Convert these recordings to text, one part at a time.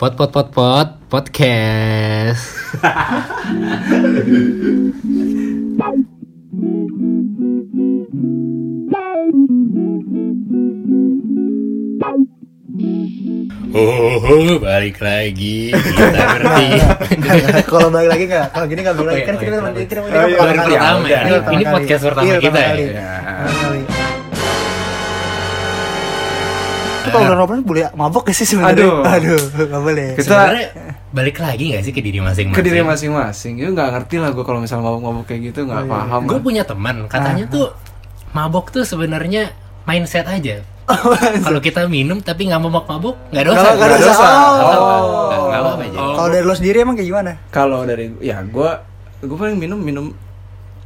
Pot pot pot pot podcast. Oh, balik lagi. Kita ngerti. kalau balik lagi nggak kalau gini nggak balik lagi kan kita Oh, teman iya. kita Oh, kita iya, pertama baru kali. pertama ya. Ini podcast pertama Iya, kita ya. Kalau udah ngobrol boleh mabok gak sih sebenarnya? Aduh. aduh, nggak boleh. Kita- Sebenarnya balik lagi gak sih ke diri masing-masing? ke diri masing-masing ya nggak ngerti lah gue kalau misalnya mabuk-mabuk kayak gitu nggak paham Gue punya teman, katanya Ah. tuh mabok tuh sebenarnya mindset aja. Kalau kita minum tapi nggak mabok-mabuk, nggak dosa. Nggak- dosa. dosa. Oh. Nggak apa-apa aja. Kalau dari lo sendiri emang kayak gimana? kalau dari ya gue gue paling minum minum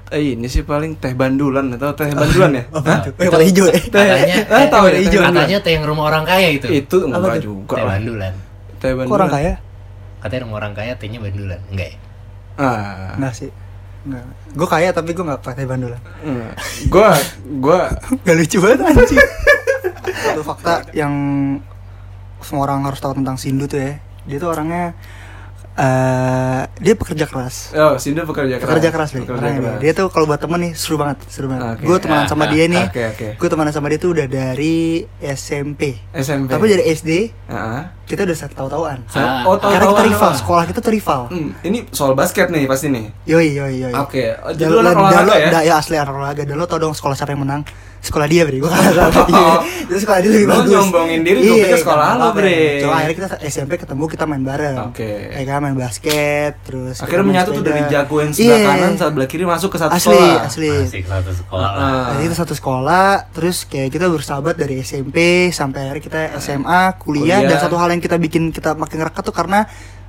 eh, ini sih paling teh bandulan atau teh bandulan ya Apa tuh? Eh, warna hijau ya? Katanya, Ah, tahu ya, eh, hijau. katanya teh yang rumah orang kaya itu. itu enggak juga Teh bandulan. teh Kok bandulan orang kaya? Katanya rumah orang kaya tehnya bandulan. Enggak ya? ah Enggak sih. Enggak. Gue kaya tapi gue nggak pakai bandulan. gue gue Gak lucu banget anjing. Satu fakta yang semua orang harus tahu tentang Sindu tuh ya. Dia tuh orangnya eh dia pekerja keras. oh Sindu pekerja keras Pekerja keras nih. pekerja keras. nih. Dia tuh kalau buat temen nih seru banget, seru banget. Oke. Gue temenan sama dia nih. oke oke Gue temenan sama dia tuh udah dari SMP. SMP Tapi dari SD Ah. kita udah tahu-tahuan. Ah. oh Karena tahu kita rival, sekolah kita tuh rival. Hmm, ini soal basket nih pasti nih Yoi yoi yoi. Oke, oh, jadi lu anak olahraga ya? Da, ya asli anak olahraga. Dan lo tau dong sekolah siapa yang menang? Sekolah dia, Bre. Gue kalah sama dia. Jadi sekolah dia lebih bagus. nyombongin diri, gua pikir sekolah nggak lo. Bre. Coba akhirnya kita SMP ketemu, kita main bareng. Oke. Ya kan, main basket, terus Akhirnya menyatu tuh dari jago yang sebelah Iya. kanan sebelah kiri masuk ke satu Asli, sekolah. asli. Masih satu sekolah. Ah. Kita satu sekolah, terus kayak kita bersahabat dari SMP sampai akhirnya kita SMA, kuliah, Kuliah. dan satu hal yang kita bikin kita makin rekat tuh karena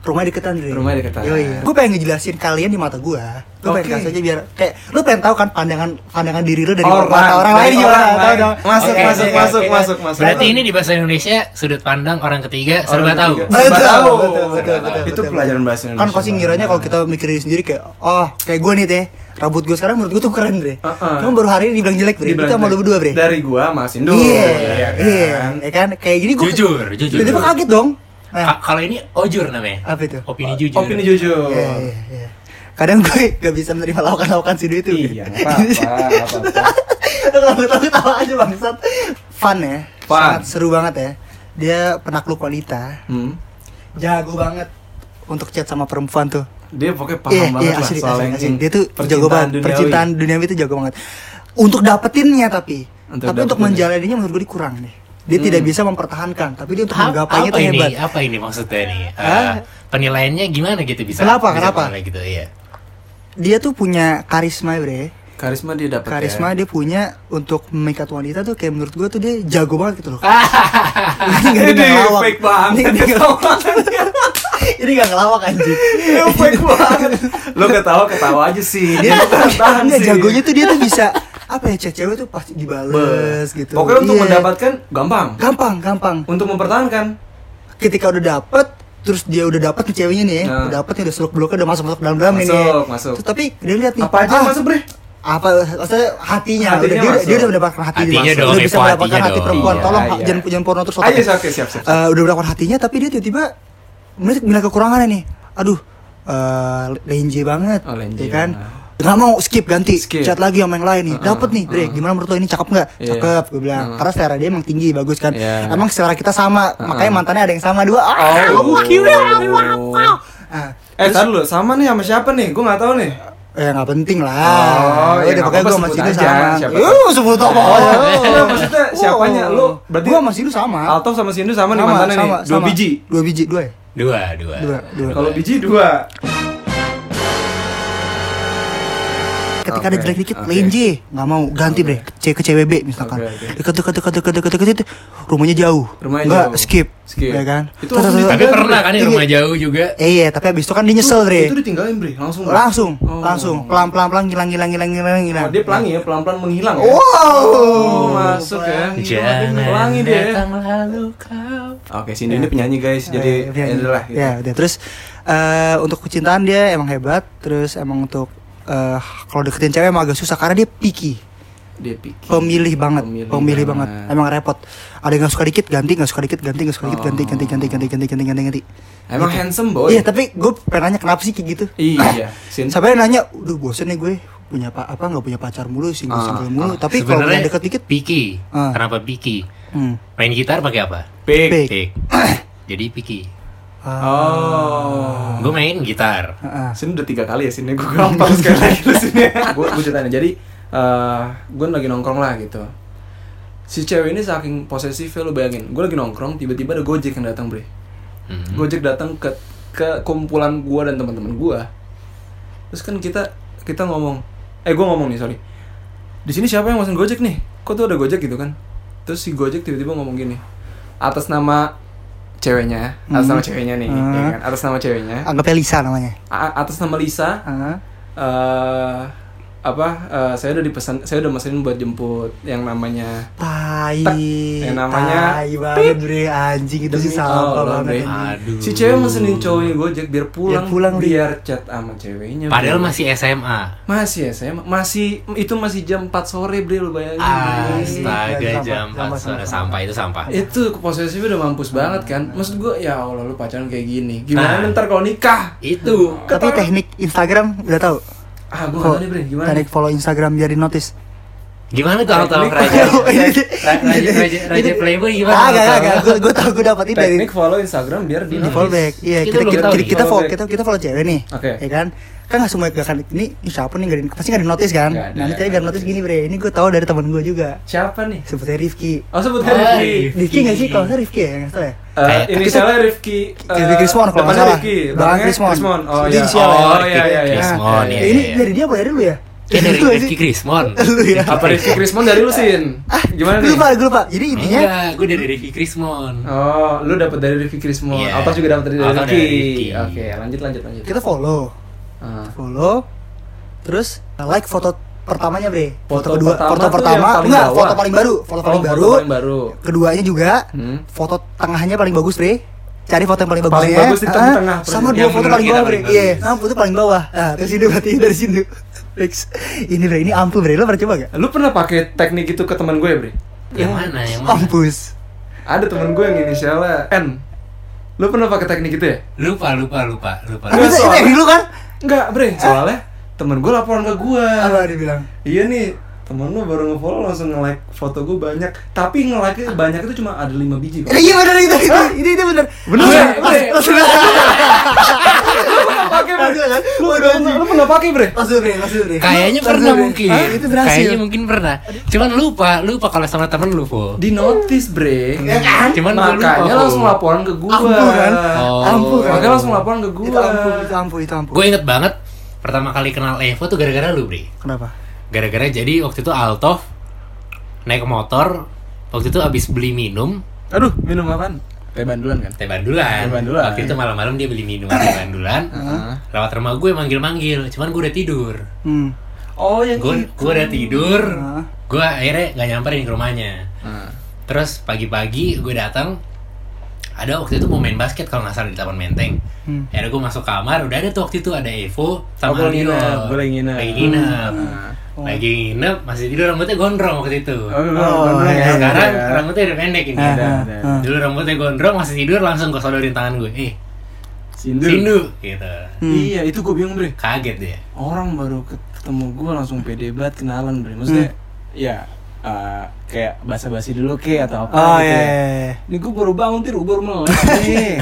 rumahnya deketan Dre. Rumahnya deketan. Gue pengen ngejelasin kalian di mata gue. Gue pengen Oke. kasih aja biar kayak lu pengen tahu kan pandangan pandangan diri lu dari Orang, mata orang lain gimana? dong. Masuk, Oke, masuk, oke, masuk, oke. masuk, masuk. Berarti ini di bahasa Indonesia sudut pandang orang ketiga serba tahu. Serba tahu. betul, betul, betul, Itu betul. pelajaran bahasa Kan Indonesia. pasti ngiranya kalau kita mikir diri sendiri kayak oh kayak gue nih teh rambut gue sekarang menurut gue tuh keren bre. Uh-uh. Cuma baru hari ini dibilang jelek bre. Dibilang Kita mau lu berdua bre. Dari gua sama Sindu. Iya, Iya kan? iya, ya kan kayak gini gue. Jujur, jujur. Jadi kaget dong. Nah, Ka- Kalau ini ojur namanya. apa itu? Opini jujur. Opini jujur. Iya, iya, iya. Kadang gue gak bisa menerima lawakan-lawakan si itu. Iya, apa-apa. Kalau tahu tahu aja bangsat. Fun ya. Fun. Sangat seru banget ya. Dia penakluk wanita. Hmm. Jago banget untuk chat sama perempuan tuh. Dia pokoknya paham Iya, banget iya, lah asli, soal asli, asli. Dia tuh jago percintaan banget. duniawi. Percintaan duniawi itu jago banget. Untuk dapetinnya tapi, Untuk tapi untuk dapetinnya. menjalaninya menurut gue kurang deh. Dia tidak bisa mempertahankan, tapi dia untuk Ha- menggapainya ini? hebat. Apa ini maksudnya nih? Eh, Hah? penilaiannya gimana gitu bisa? Kenapa? bisa Kenapa? gitu iya. Dia tuh punya karisma, Bre. Karisma dia dapat karisma ya. dia punya untuk memikat wanita tuh kayak menurut gue tuh dia jago banget gitu loh. Ini gak, dia nggak ngelawak. fake banget. Ini, ini, gak, ini gak ngelawak anjing. Fake banget. Lo ketawa ketawa aja sih. Dia Dia tahan sih. jagonya tuh dia tuh bisa apa ya cewek tuh pasti dibales gitu. Pokoknya untuk Iya. mendapatkan gampang. gampang gampang. Untuk mempertahankan. Ketika udah dapet terus dia udah dapet nih ceweknya nih ya, Nah. udah dapet nih udah seluk beluknya udah masuk masuk dalam dalam nih. Masuk, masuk. Terus, tapi dia lihat nih. Apa aja ah, masuk, Bre? apa maksudnya hatinya, Hatinya udah, dia, masuk. dia udah mendapatkan hati Hatinya dong, udah bisa mendapatkan hati dong. perempuan Iya, tolong iya. jangan jangan porno terus Ayo, oke, siap, siap. siap. Eh, udah mendapatkan hatinya tapi dia tiba-tiba melihat bilang kekurangannya nih aduh eh lenje banget Oh, lenje, ya kan nah. Nggak mau skip ganti Skip. chat lagi sama yang lain nih Uh-uh, dapet nih Dre gimana menurut lo ini cakep nggak Iya. cakep gue bilang Uh-uh. karena selera dia emang tinggi bagus kan Iya. emang selera kita sama Uh-uh. makanya mantannya ada yang sama dua ah Oh. Ah, Eh, tar dulu, sama nih sama siapa nih? Gue nggak tahu nih. eh nggak penting lah Oh, ya nggak pokoknya gue sebut Sindu aja, sama siapa Yuh, sebut apa Oh, maksudnya siapanya? Lu berarti gue sama Sindu sama Alto sama Sindu sama, nih mantannya nih. Dua biji. dua biji dua ya Dua, dua. Dua, dua. Kalau biji dua. Ketika ada Oke, jelek dikit oke. lenje nggak mau ganti bre C ke CWB misalkan oke. dekat dekat dekat dekat dekat dekat dekat rumahnya jauh Rumahnya nggak skip Skip. ya kan Itu Terus- langsung terus- Tapi pernah kan iya. rumah jauh juga. iya tapi abis itu kan dia nyesel bre Itu ditinggalin, Bre. Langsung. Langsung Oh. langsung pelan pelan pelan hilang hilang hilang hilang hilang Oh, dia pelangi ya, pelan-pelan menghilang ya. wow Oh, masuk ya. Pelangi dia. datang lalu kau. Oke, Sindu ini penyanyi guys. Jadi ya gitu. ya udah terus eh, untuk kecintaan dia emang hebat terus emang untuk eh, kalau deketin cewek emang agak susah karena dia picky dia picky pemilih banget Pemilih pemilih, banget. banget. emang repot ada yang nggak suka dikit ganti nggak suka dikit ganti nggak suka dikit ganti Oh. ganti ganti ganti ganti ganti ganti ganti emang Gitu. handsome boy iya tapi gue pengen nanya kenapa sih kayak gitu iya Sin. sampai nanya udah bosen nih gue punya apa apa nggak punya pacar mulu single Ah, single mulu ah. tapi kalau udah deket dikit picky. Ah. Kenapa picky? hmm. Main gitar pakai apa? Pick. Pick. Pick. Jadi picky. Ah, oh Gue main gitar. ah, ah. Sini udah tiga kali ya sini gue gampang sekali lagi lu sini. Gue gue ceritain jadi eh gue lagi nongkrong lah gitu. Si cewek ini saking posesifnya lu bayangin. Gue lagi nongkrong tiba-tiba ada Gojek yang datang, Bre. Hmm. Gojek datang ke ke kumpulan gue dan teman-teman gue. Terus kan kita kita ngomong, eh gue ngomong nih sorry. Di sini siapa yang mesen Gojek nih? Kok tuh ada Gojek gitu kan? Terus si Gojek tiba-tiba ngomong gini, atas nama ceweknya, atas Hmm. nama ceweknya nih, Hmm. ya kan? atas nama ceweknya, anggapnya Lisa namanya A- atas nama Lisa, ah. eh apa eh, saya udah dipesan saya udah mesenin buat jemput yang namanya tai. Yang namanya tai banget bre anjing itu sih Bre. anjing. Aduh. si cewek mesenin cowoknya gojek biar pulang Biar pulang, biar chat sama ceweknya Padahal Bre. masih SMA. masih ya saya masih itu masih jam 4 sore bre lu bayangin. Astaga Sampah, jam sampah, 4 sore sampah. sampah itu sampah. itu posesifnya udah mampus banget kan maksud gue ya Allah lu pacaran kayak gini gimana Nah. ntar kalau nikah Itu. tapi teknik Instagram udah tahu ah gue tau nih bre gimana teknik follow Instagram biar di notice Gimana tuh auto raja? Raja raja playboy gimana? Ah, gak, auto? gak, gue gue tau gue dapet ini dari teknik follow Instagram biar di di follow back. Iya, kita kita, kita, follow Follow kita kita follow cewek nih. Oke. Ya kan? Kan gak semua gak kan ini, siapa nih gak di, pasti gak di notice kan? Nggak ada. Nanti tadi gak notice gini bre. Ini gue tahu dari temen gue juga. siapa nih Sebutnya Rifki. oh sebut Oh, Rifki Rifki gak sih? Kalau saya Rifki ya, nggak salah ya. Eh, Kayak- inisialnya Rifki eh, Rifki Krismon kalau nggak salah. Rifki belakangnya Krismon. Krismon oh iya ya. oh Rifki iya iya iya Krismon, iya, ya, ini iya. dari dia apa dari lu ya? Kayak dari Rifki? Krismon. Lu ya. apa Rifki Krismon dari lu sin gimana Gue nih lupa, gue lupa. Jadi intinya Enggak, gue dari Rifki Krismon. oh lu dapat dari Rifki Krismon Iya. Altos juga dapat dari Altos Rifki dari Rifki. oke lanjut lanjut lanjut kita follow, Ah. follow, terus like foto pertamanya bre. Foto, Foto kedua, pertama foto pertama, enggak, bawah. foto paling baru, foto Oh, paling foto baru. paling baru Keduanya juga, Hmm. foto tengahnya paling bagus bre cari foto yang paling bagus Paling ya. bagus di Ah, tengah-tengah, sama dua Yang foto paling bawah bre iya sama foto paling bawah nah dari sini berarti dari sini Fix. ini bre ini ampuh bre lo pernah coba gak lu pernah pakai teknik itu ke teman gue bre Yang mana? Yang mana? mampus ada teman gue yang inisialnya N lu pernah pakai teknik itu ya Lupa, lupa, lupa, lupa. Nggak, itu itu yang dulu kan Enggak, Bre. Soalnya temen gue laporan ke gue. apa dia bilang Iya nih, temen lu baru nge-follow langsung nge-like foto gue banyak. Tapi nge-like banyak itu cuma ada 5 biji kok. Eh, iya benar itu itu itu itu benar Bener, Langsung- kan Lu, Waduh, lu, pernah pakai, Bre? langsung bre langsung bre Kayaknya pernah mungkin. Hah, itu berhasil Kayaknya mungkin pernah. Cuman lupa, lupa kalau sama temen lu, Po. Di notice, Bre. Ya kan? Cuman gua lupa, Makanya Po. langsung laporan ke gue. ampuh kan Oh. ampuh kan Makanya langsung laporan ke gue. itu ampuh itu ampuh itu ampuh Gue inget banget pertama kali kenal Evo tuh gara-gara lu, Bre. kenapa Gara-gara jadi waktu itu Altof naik motor waktu itu abis beli minum Aduh, minum apaan? Teh bandulan kan? teh bandulan. Teh bandulan. Waktu itu malam-malam dia beli minuman teh bandulan. Heeh. Lewat rumah gue manggil-manggil, cuman gue udah tidur. hmm Oh, yang Gue gue udah tidur. Heeh. Gue akhirnya nggak nyamperin ke rumahnya. Nah. Terus pagi-pagi gue datang ada waktu itu mau main basket kalau nggak salah di Taman Menteng. Hmm. Akhirnya gue masuk kamar, udah ada tuh waktu itu ada Evo sama Oh, nginep, lu lagi nginep. Lagi nginep. Nah. Lagi nginep, masih tidur rambutnya gondrong waktu itu. Oh, Oh, lu- iya, Sekarang iya. rambutnya udah pendek ini. Ah, Ada, ah, ada. ah. Dulu rambutnya gondrong, masih tidur langsung gue sodorin tangan gue. Eh, Sindu. Sindu gitu. Hmm. Iya, itu gue bingung, Bre. Kaget dia. orang baru ketemu gue langsung pede banget kenalan bre maksudnya ya eh, kayak basa-basi dulu ke atau apa oh gitu iya ya. iya, iya. ini gue baru bangun tidur baru melek nih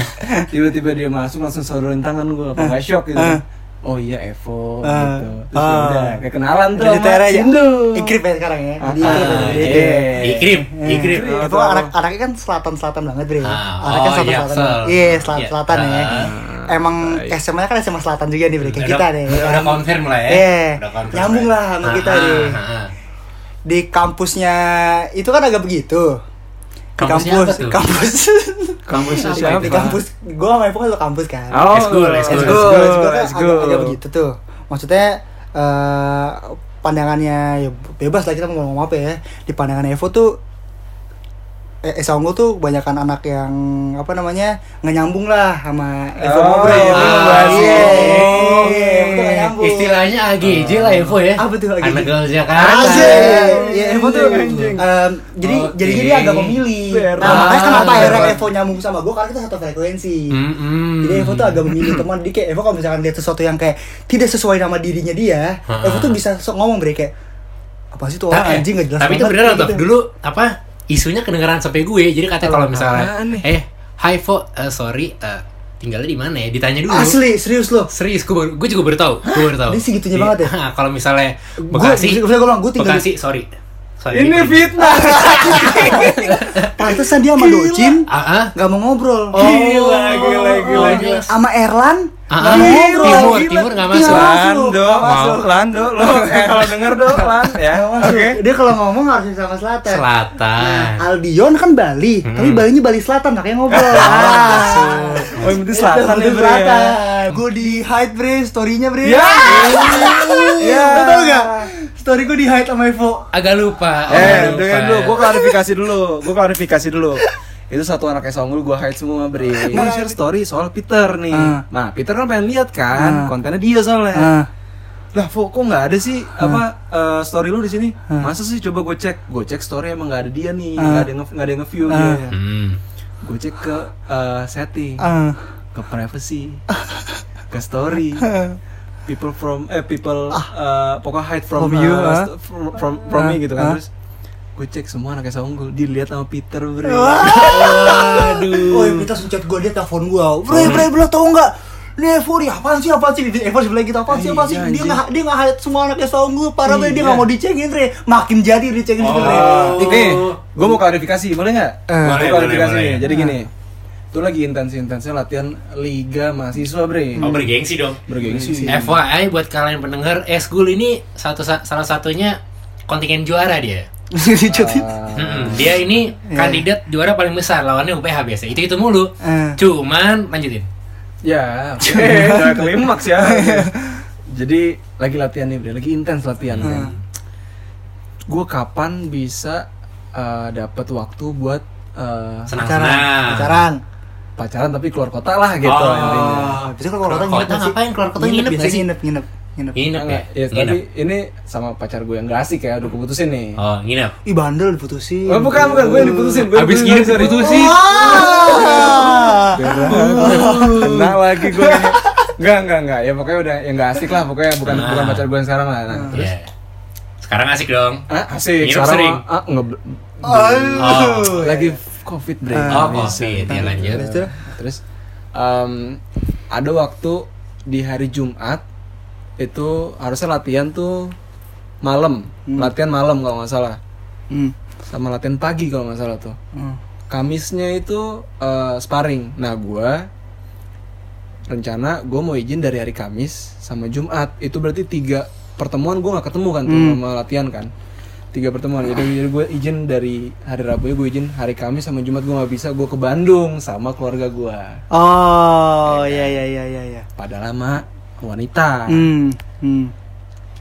tiba-tiba dia masuk langsung sodorin tangan gue apa nggak shock gitu Ah. oh iya Evo Ah. gitu terus Ah. udah kayak kenalan tuh Jadi sama Tera ya. Sindu Ikrip ya sekarang ya. Ah, Ikrip ah, iya. Ikrip. Ikrim, ikrim. Ikrim. Itu anak anaknya kan selatan-selatan banget, Bre. Ah, anaknya oh, selatan-selatan. Jaksel. Iya, Iya. selatan-selatan ya. Ah. Emang Baik. SMA kan SMA selatan juga nih, Bre, kayak kita nih. Udah, udah kan? confirm lah ya. Iya. Udah confirm Nyambung ya. lah sama kita Ah, nih. Di kampusnya itu kan agak begitu. Di Kampusnya kampus, apa tuh? kampus. Apa siapa di kampus gua sama Evo kan satu kampus kan. oh Eskul, let's eskul. go, Let's go, let's go, let's kan go. agak, agak begitu tuh. Maksudnya eh pandangannya ya bebas lah kita mau ngomong apa ya. Di pandangan Evo tuh Esa Unggul tuh kebanyakan anak yang apa namanya nggak nyambung lah sama Evo Oh, iya, Ah, Iya, iya. iya, nggak nyambung. Istilahnya AGJ lah Evo ya. Apa tuh AGJ? Anak gaul Jakarta. Asik. Ya, Evo tuh em, jadi Oke. jadi dia agak memilih. Nah, makanya kenapa Ah, akhirnya. Evo nyambung sama gue karena kita satu frekuensi. Mm-mm. Jadi Evo tuh agak memilih teman. Jadi kayak Evo kalau misalkan lihat sesuatu yang kayak tidak sesuai nama dirinya dia. Evo tuh bisa sok ngomong bre kayak apa sih tuh orang anjing nggak jelas Tapi itu banget," beneran kayak tuh. gitu. Dulu apa isunya kedengeran sampai gue. Jadi katanya kalau misalnya eh Hai Vo, eh, sorry eh, tinggalnya di mana ya? Ditanya dulu. Asli, serius loh. Serius, gue, baru, gue juga baru tahu. Gue baru tahu. Dia segitunya banget ya? kalau misalnya Bekasi, gua- gua bilang, gua tinggal di- Bekasi, sorry. Ini fitnah. Pantesan dia sama Docin Ah, ah. nggak mau ngobrol. Oh, Gila, gila, gila, oh, gila. Sama Erlan Ah, ah. mau Timur, ngobrol. Timur nggak Iya, masuk. Lando, mau Lando, lo eh kalau denger do, Lan ya. Oke. Dia kalau ngomong harus sama Selatan. Selatan. Nah, Albion kan Bali, tapi Balinya Bali Selatan makanya ngobrol. Ah. Oh, yang penting selatan Itu ya. Selatan. Gue di hide bre, storynya bre. Ya. Ya. Tau gak? Story gue di hide sama Evo. Agak lupa. Eh, agak lupa. dengan dulu, gua klarifikasi dulu. Gua klarifikasi dulu. Itu satu anak Songgul gua hide semua, Bre. Gua share story soal Peter nih. Ah. Nah, Peter kan pengen lihat kan Ah. kontennya dia soalnya. Ah. Lah, Fo, kok nggak ada sih apa eh, story lu di sini? Ah. Masa sih coba gue cek, gue cek story emang nggak ada dia nih, Ah. nggak ada yang nge- nggak ada yang nge-view Ah. dia. Hmm. Gue cek ke eh, setting, Ah. ke privacy, ke story. People from eh people eh, pokoknya hide from, From you, ah. st- from from, from Ah, me gitu kan ah. terus gue cek semua anaknya unggul dilihat sama Peter bro Aduh. Oh, kita chat gue dia telepon gue. Bre, bre, bre, tau nggak? Nih Evo nih, apaan sih, apaan sih? Evo sebelah kita, apaan sih, apaan sih? Iya, Dia nggak, dia nggak hide semua anaknya Songgu, parah bre, dia Iya. nggak mau dicengin bre. Makin jadi dicengin gitu bre. Oh. Nih, gue mau klarifikasi, boleh nggak? Eh. Boleh, klarifikasi boleh, nih. boleh. Jadi gini, itu lagi intens-intensnya latihan Liga Mahasiswa, Bre. Oh bergengsi dong. Bergengsi. FYI buat kalian pendengar, Esgul ini satu salah satunya kontingen juara dia. Mm-mm. Dia ini Iya. kandidat juara paling besar lawannya UPH biasa. Itu itu mulu. Eh. Cuman lanjutin. Ya, oke, udah klimaks ya. Jadi lagi latihan nih, Bre. Lagi intens latihan kan. Gue kapan bisa eh, dapat waktu buat eh, Pacaran, Senang-senang. pacaran. Pacaran tapi keluar kota lah gitu Oh. intinya. Biasanya kalau keluar kota Keluar nginep kota ngapain? Keluar kota nginep biasanya sih? nginep, nginep, nginep. Nginep ya? Ya, Nginep. tapi ini sama pacar gue yang gak asik ya, udah keputusin nih. Oh, nginep. Ih bandel diputusin. Oh, bukan, bukan, gue yang diputusin. Gue Abis diputusin, nginep sorry. diputusin. Kena lagi gue. Enggak, enggak, enggak. Ya pokoknya udah yang gak asik lah, pokoknya bukan Ah. bukan pacar gue yang sekarang lah. Nah, terus Iya. Sekarang asik dong. ah, asik. Nginep sekarang sering? ah, enggak Aduh. lagi covid break. Oh, Bisa. Covid, ya lanjut. Terus, terus em, ada waktu di hari Jumat itu harusnya latihan tuh malam, Hmm. latihan malam kalau nggak salah, Hmm. sama latihan pagi kalau nggak salah tuh. Hmm. Kamisnya itu eh, sparring. Nah, gua rencana gue mau izin dari hari Kamis sama Jumat. Itu berarti tiga pertemuan gue nggak ketemu kan tuh Hmm. sama latihan kan. Tiga pertemuan. Jadi, jadi gue izin dari hari Rabu gue izin hari Kamis sama Jumat gue nggak bisa. Gue ke Bandung sama keluarga gue. Oh, iya iya iya iya iya. Padahal sama wanita. Hmm. Hmm.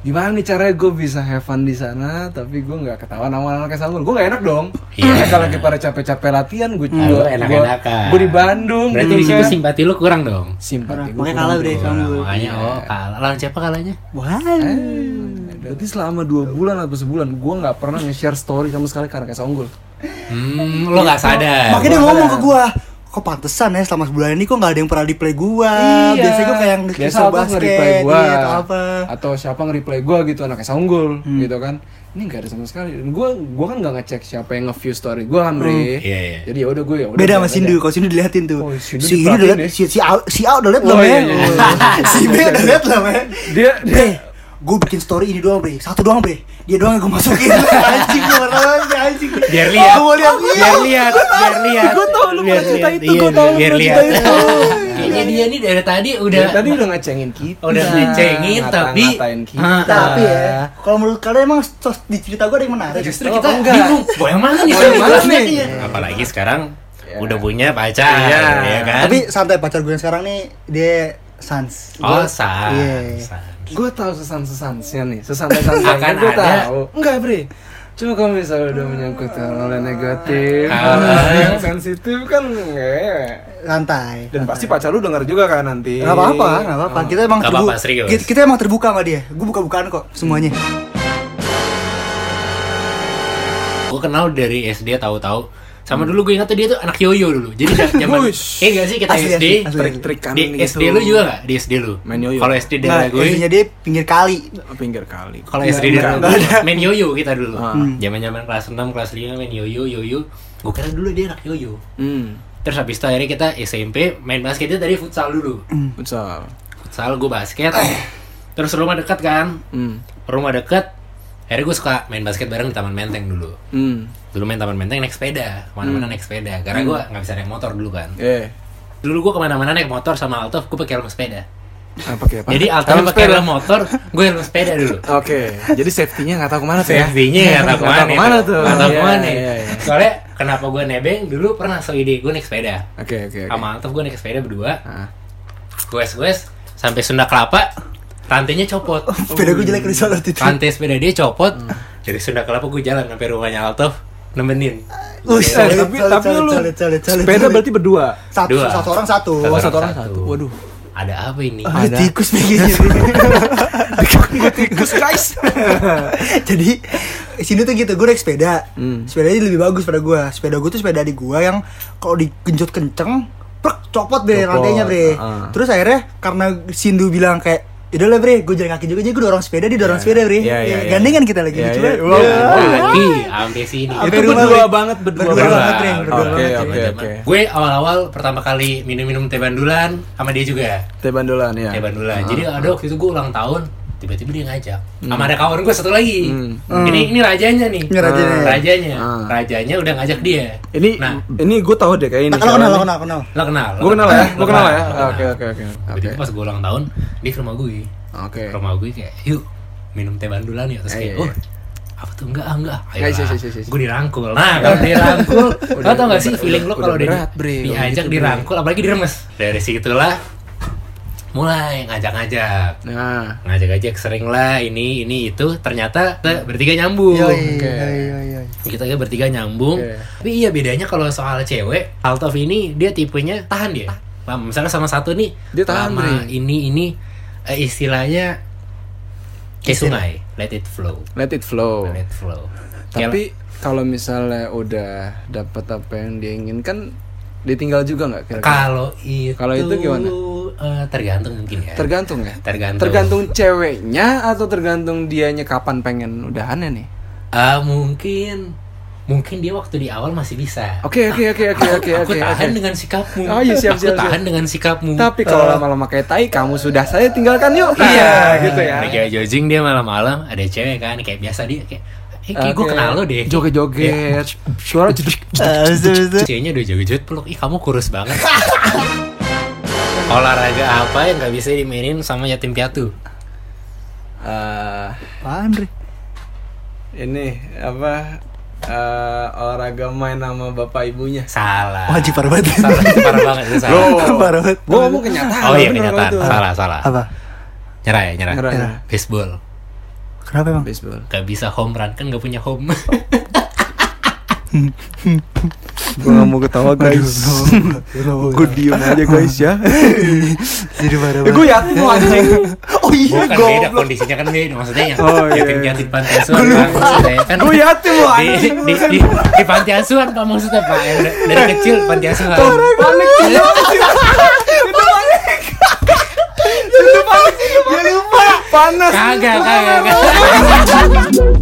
Gimana nih caranya gue bisa have fun di sana tapi gue nggak ketahuan sama anak sanggul. Gue nggak enak dong. Iya. Mereka lagi pada capek-capek latihan gue Ah, lu enak-enakan. Gue di Bandung. Berarti di situ kan. simpati lu kurang dong. simpati Makanya kalah udah Sanggul. makanya oh kalah. Lawan siapa kalahnya? Wah. Berarti selama dua bulan atau sebulan gue nggak pernah nge-share story sama sekali karena kayak unggul. Hmm, lo nggak sadar. Makanya dia ngomong ke gua, kok pantesan ya selama sebulan ini kok nggak ada yang pernah di play gua. Biasanya gua kayak yang biasa kisah apa nge-reply gua iya, atau apa. atau siapa nge-reply gua gitu anaknya unggul Hmm. gitu kan. Ini nggak ada sama sekali. Dan gua gua kan nggak ngecek siapa yang nge-view story gua kan, Bre. Iya, iya. Jadi ya udah gue ya udah Beda sama Sindu, kalau Sindu diliatin tuh. Oh, Sindu si ini udah liat, ya. si, si, A, si A udah liat Oh, belum iya, ya? iya, iya. si B udah liat belum ya? Dia dia gue bikin story ini doang bre, satu doang bre Dia doang yang gue masukin Anjing gue marah anjing Biar lihat. Gue mau lihat Biar lihat, biar lihat. Gua tahu lu Biar pernah cerita lihat. itu, Iya, gua tahu lu biar pernah lihat. cerita itu. Kayaknya dia nih dari tadi udah dari tadi udah ngecengin kita. udah ngecengin tapi kita. Ah, Tapi ya, kalau menurut kalian emang di cerita gue ada yang menarik Justru Oh, kita enggak. bingung, mau yang mana nih? Yang mana nih? Apalagi sekarang Ya. udah punya pacar, Iya. ya kan? Tapi santai pacar gue yang sekarang nih, dia sans oh, sans. Gue tahu sesan-sesansnya nih, sesantai-santai Akan gue ada. tahu. Enggak, Bre. Cuma kalau misalnya udah menyangkut hal yang negatif, Ah. yang sensitif kan ngewe. Santai. Dan pasti pacar lu denger juga kan nanti. Gak apa-apa, gak apa-apa. Kita emang Nggak terbu- apa-apa, serius. kita, kita emang terbuka sama dia. Gue buka-bukaan kok semuanya. gue kenal dari SD tahu-tahu sama dulu gue ingat tuh dia tuh anak yoyo dulu jadi zaman eh gak sih kita Asli, SD asli. Trik-trikan di gitu. SD lu juga gak di SD lu Main yoyo. kalau SD Nah, daerah gue SD-nya dia pinggir kali. pinggir kali. kalau SD daerah nggak gue ada. main yoyo kita dulu Ah. zaman zaman kelas 6 kelas 5 main yoyo yoyo gue kira dulu dia anak yoyo Hmm. terus habis itu akhirnya kita SMP main basketnya dari futsal dulu Futsal. futsal gue basket terus rumah dekat kan Hmm. rumah dekat akhirnya gue suka main basket bareng di taman menteng dulu Hmm. dulu main taman menteng naik sepeda ke mana-mana naik sepeda karena gue nggak bisa naik motor dulu kan Eh. dulu gue ke mana-mana naik motor sama Alto gue pakai helm sepeda Ah, pakai apa? jadi Alto pakai helm motor gue helm sepeda dulu Oke, jadi safety-nya nggak tahu ke mana tuh ya? safety-nya nggak tahu Nggak ke mana tahu ke mana tuh. nggak tahu Iya, ke mana iya, iya. soalnya kenapa gue nebeng dulu pernah so ide gue naik sepeda Oke, oke, oke. sama Alto gue naik sepeda berdua Ah. gue sampai Sunda Kelapa rantainya copot Sepeda gue jelek di waktu itu. rantai sepeda dia copot dari Sunda Kelapa gue jalan sampai rumahnya Alto nemenin Ush, Eh, tapi tapi lu sepeda berarti berdua. satu, Dua. satu orang satu. Satu Oh, orang satu orang satu. satu. Waduh. ada apa ini Ah, Ada. tikus begini. Tikus guys. Jadi sini tuh gitu, gue naik sepeda. Hmm. Sepedanya lebih bagus pada gue. Sepeda gue tuh sepeda adik gue yang kalau digenjot kenceng, prek copot Copot, rantainya bre. ah. Terus akhirnya karena Sindu bilang kayak Udah lah bre, gue jalan kaki juga jadi gue dorong sepeda, dia dorong sepeda bre Iya, iya, Ya, iya. Gandengan kita lagi, Iya, coba iya. Wow. Wow. lagi sampai sini Itu rumah, berdua Bre. banget, berdua Berdua banget. banget, Bre, berdua Oke, banget, oke, Bre. oke. gue awal-awal pertama kali minum-minum teh bandulan sama dia juga Teh bandulan ya. teh bandulan jadi ada waktu itu gue ulang tahun tiba-tiba dia ngajak. Sama ada kawan gue satu lagi. Hmm. ini ini rajanya nih. Ini rajanya. rajanya. Ah. rajanya udah ngajak dia. Ini nah. ini gue tahu deh kayak ini. Kenal, lo kenal, kenal lo kenal? Gue kenal ya, gue kenal ya. lo Oke, oke, oke. Oke. tiba-tiba pas gue ulang tahun dia ke rumah gue Oke. ke rumah gue kayak yuk minum teh bandulan yuk. Terus Eh, kayak iya, oh iya. apa tuh? Enggak ah, enggak. Nggak, ayo iya, iya. gue dirangkul. Nah kalau dirangkul lo tau gak sih feeling lo kalau diajak gitu, dirangkul apalagi diremes. Dari situlah mulai ngajak-ngajak Nah, ngajak-ngajak sering lah ini ini itu ternyata kita bertiga nyambung Yoi, Oke. yoi, yoi, yoi. kita kayak bertiga nyambung Oke. tapi iya bedanya kalau soal cewek Altov ini dia tipenya tahan dia Paham? misalnya sama satu nih Dia tahan, lama Bre. ini ini eh, istilahnya kayak sungai let it flow let it flow. let it flow Tapi kalau misalnya udah dapat apa yang dia inginkan, ditinggal juga nggak kira-kira? kalau itu Kalau itu gimana? Eh, tergantung mungkin ya Tergantung ya. tergantung Tergantung ceweknya atau tergantung dianya kapan pengen udahannya nih. Ah, mungkin mungkin dia waktu di awal masih bisa Oke oke oke oke oke aku oke. tahan oke. dengan sikapmu. Oh, iya, siap, aku siap, tahan siap. dengan sikapmu. Tapi kalau lama-lama kayak tai, kamu sudah saya tinggalkan yuk. iya, gitu ya. Lagi jojing dia malam-malam ada cewek kan kayak biasa dia kayak eh kayak gue Oke. kenal lo deh. Joget-joget. Suara. Eh, betul, betul. Ceweknya udah joget-joget peluk. Ih kamu kurus banget. Olahraga apa yang nggak bisa dimainin sama yatim piatu? Eh, Apaan bre? ini apa eh, olahraga main sama bapak ibunya. Salah. Wajib parah banget Salah, parah banget itu salah. Parah banget Gue ngomong kenyataan. Oh iya bener kenyataan. itu. Salah, salah. Apa? Nyerah ya. Nyerah, nyerah. Baseball. Kenapa emang? Baseball. Gak bisa home run kan gak punya home. Gue gak mau ketawa guys. Gue diem aja guys ya. Jadi parah Eh, gue yakin lo anjing. Oh iya, Bukan beda goblok kondisinya kan beda maksudnya yang Oh, iya, yatim iya. yatim panti asuhan Pak, maksudnya kan Gue yakin lo di, anjing. di, di, di panti asuhan pak maksudnya pak dari kecil panti asuhan Panik. Itu panik. Itu panik. Ya lupa Panas. kagak kagak kagak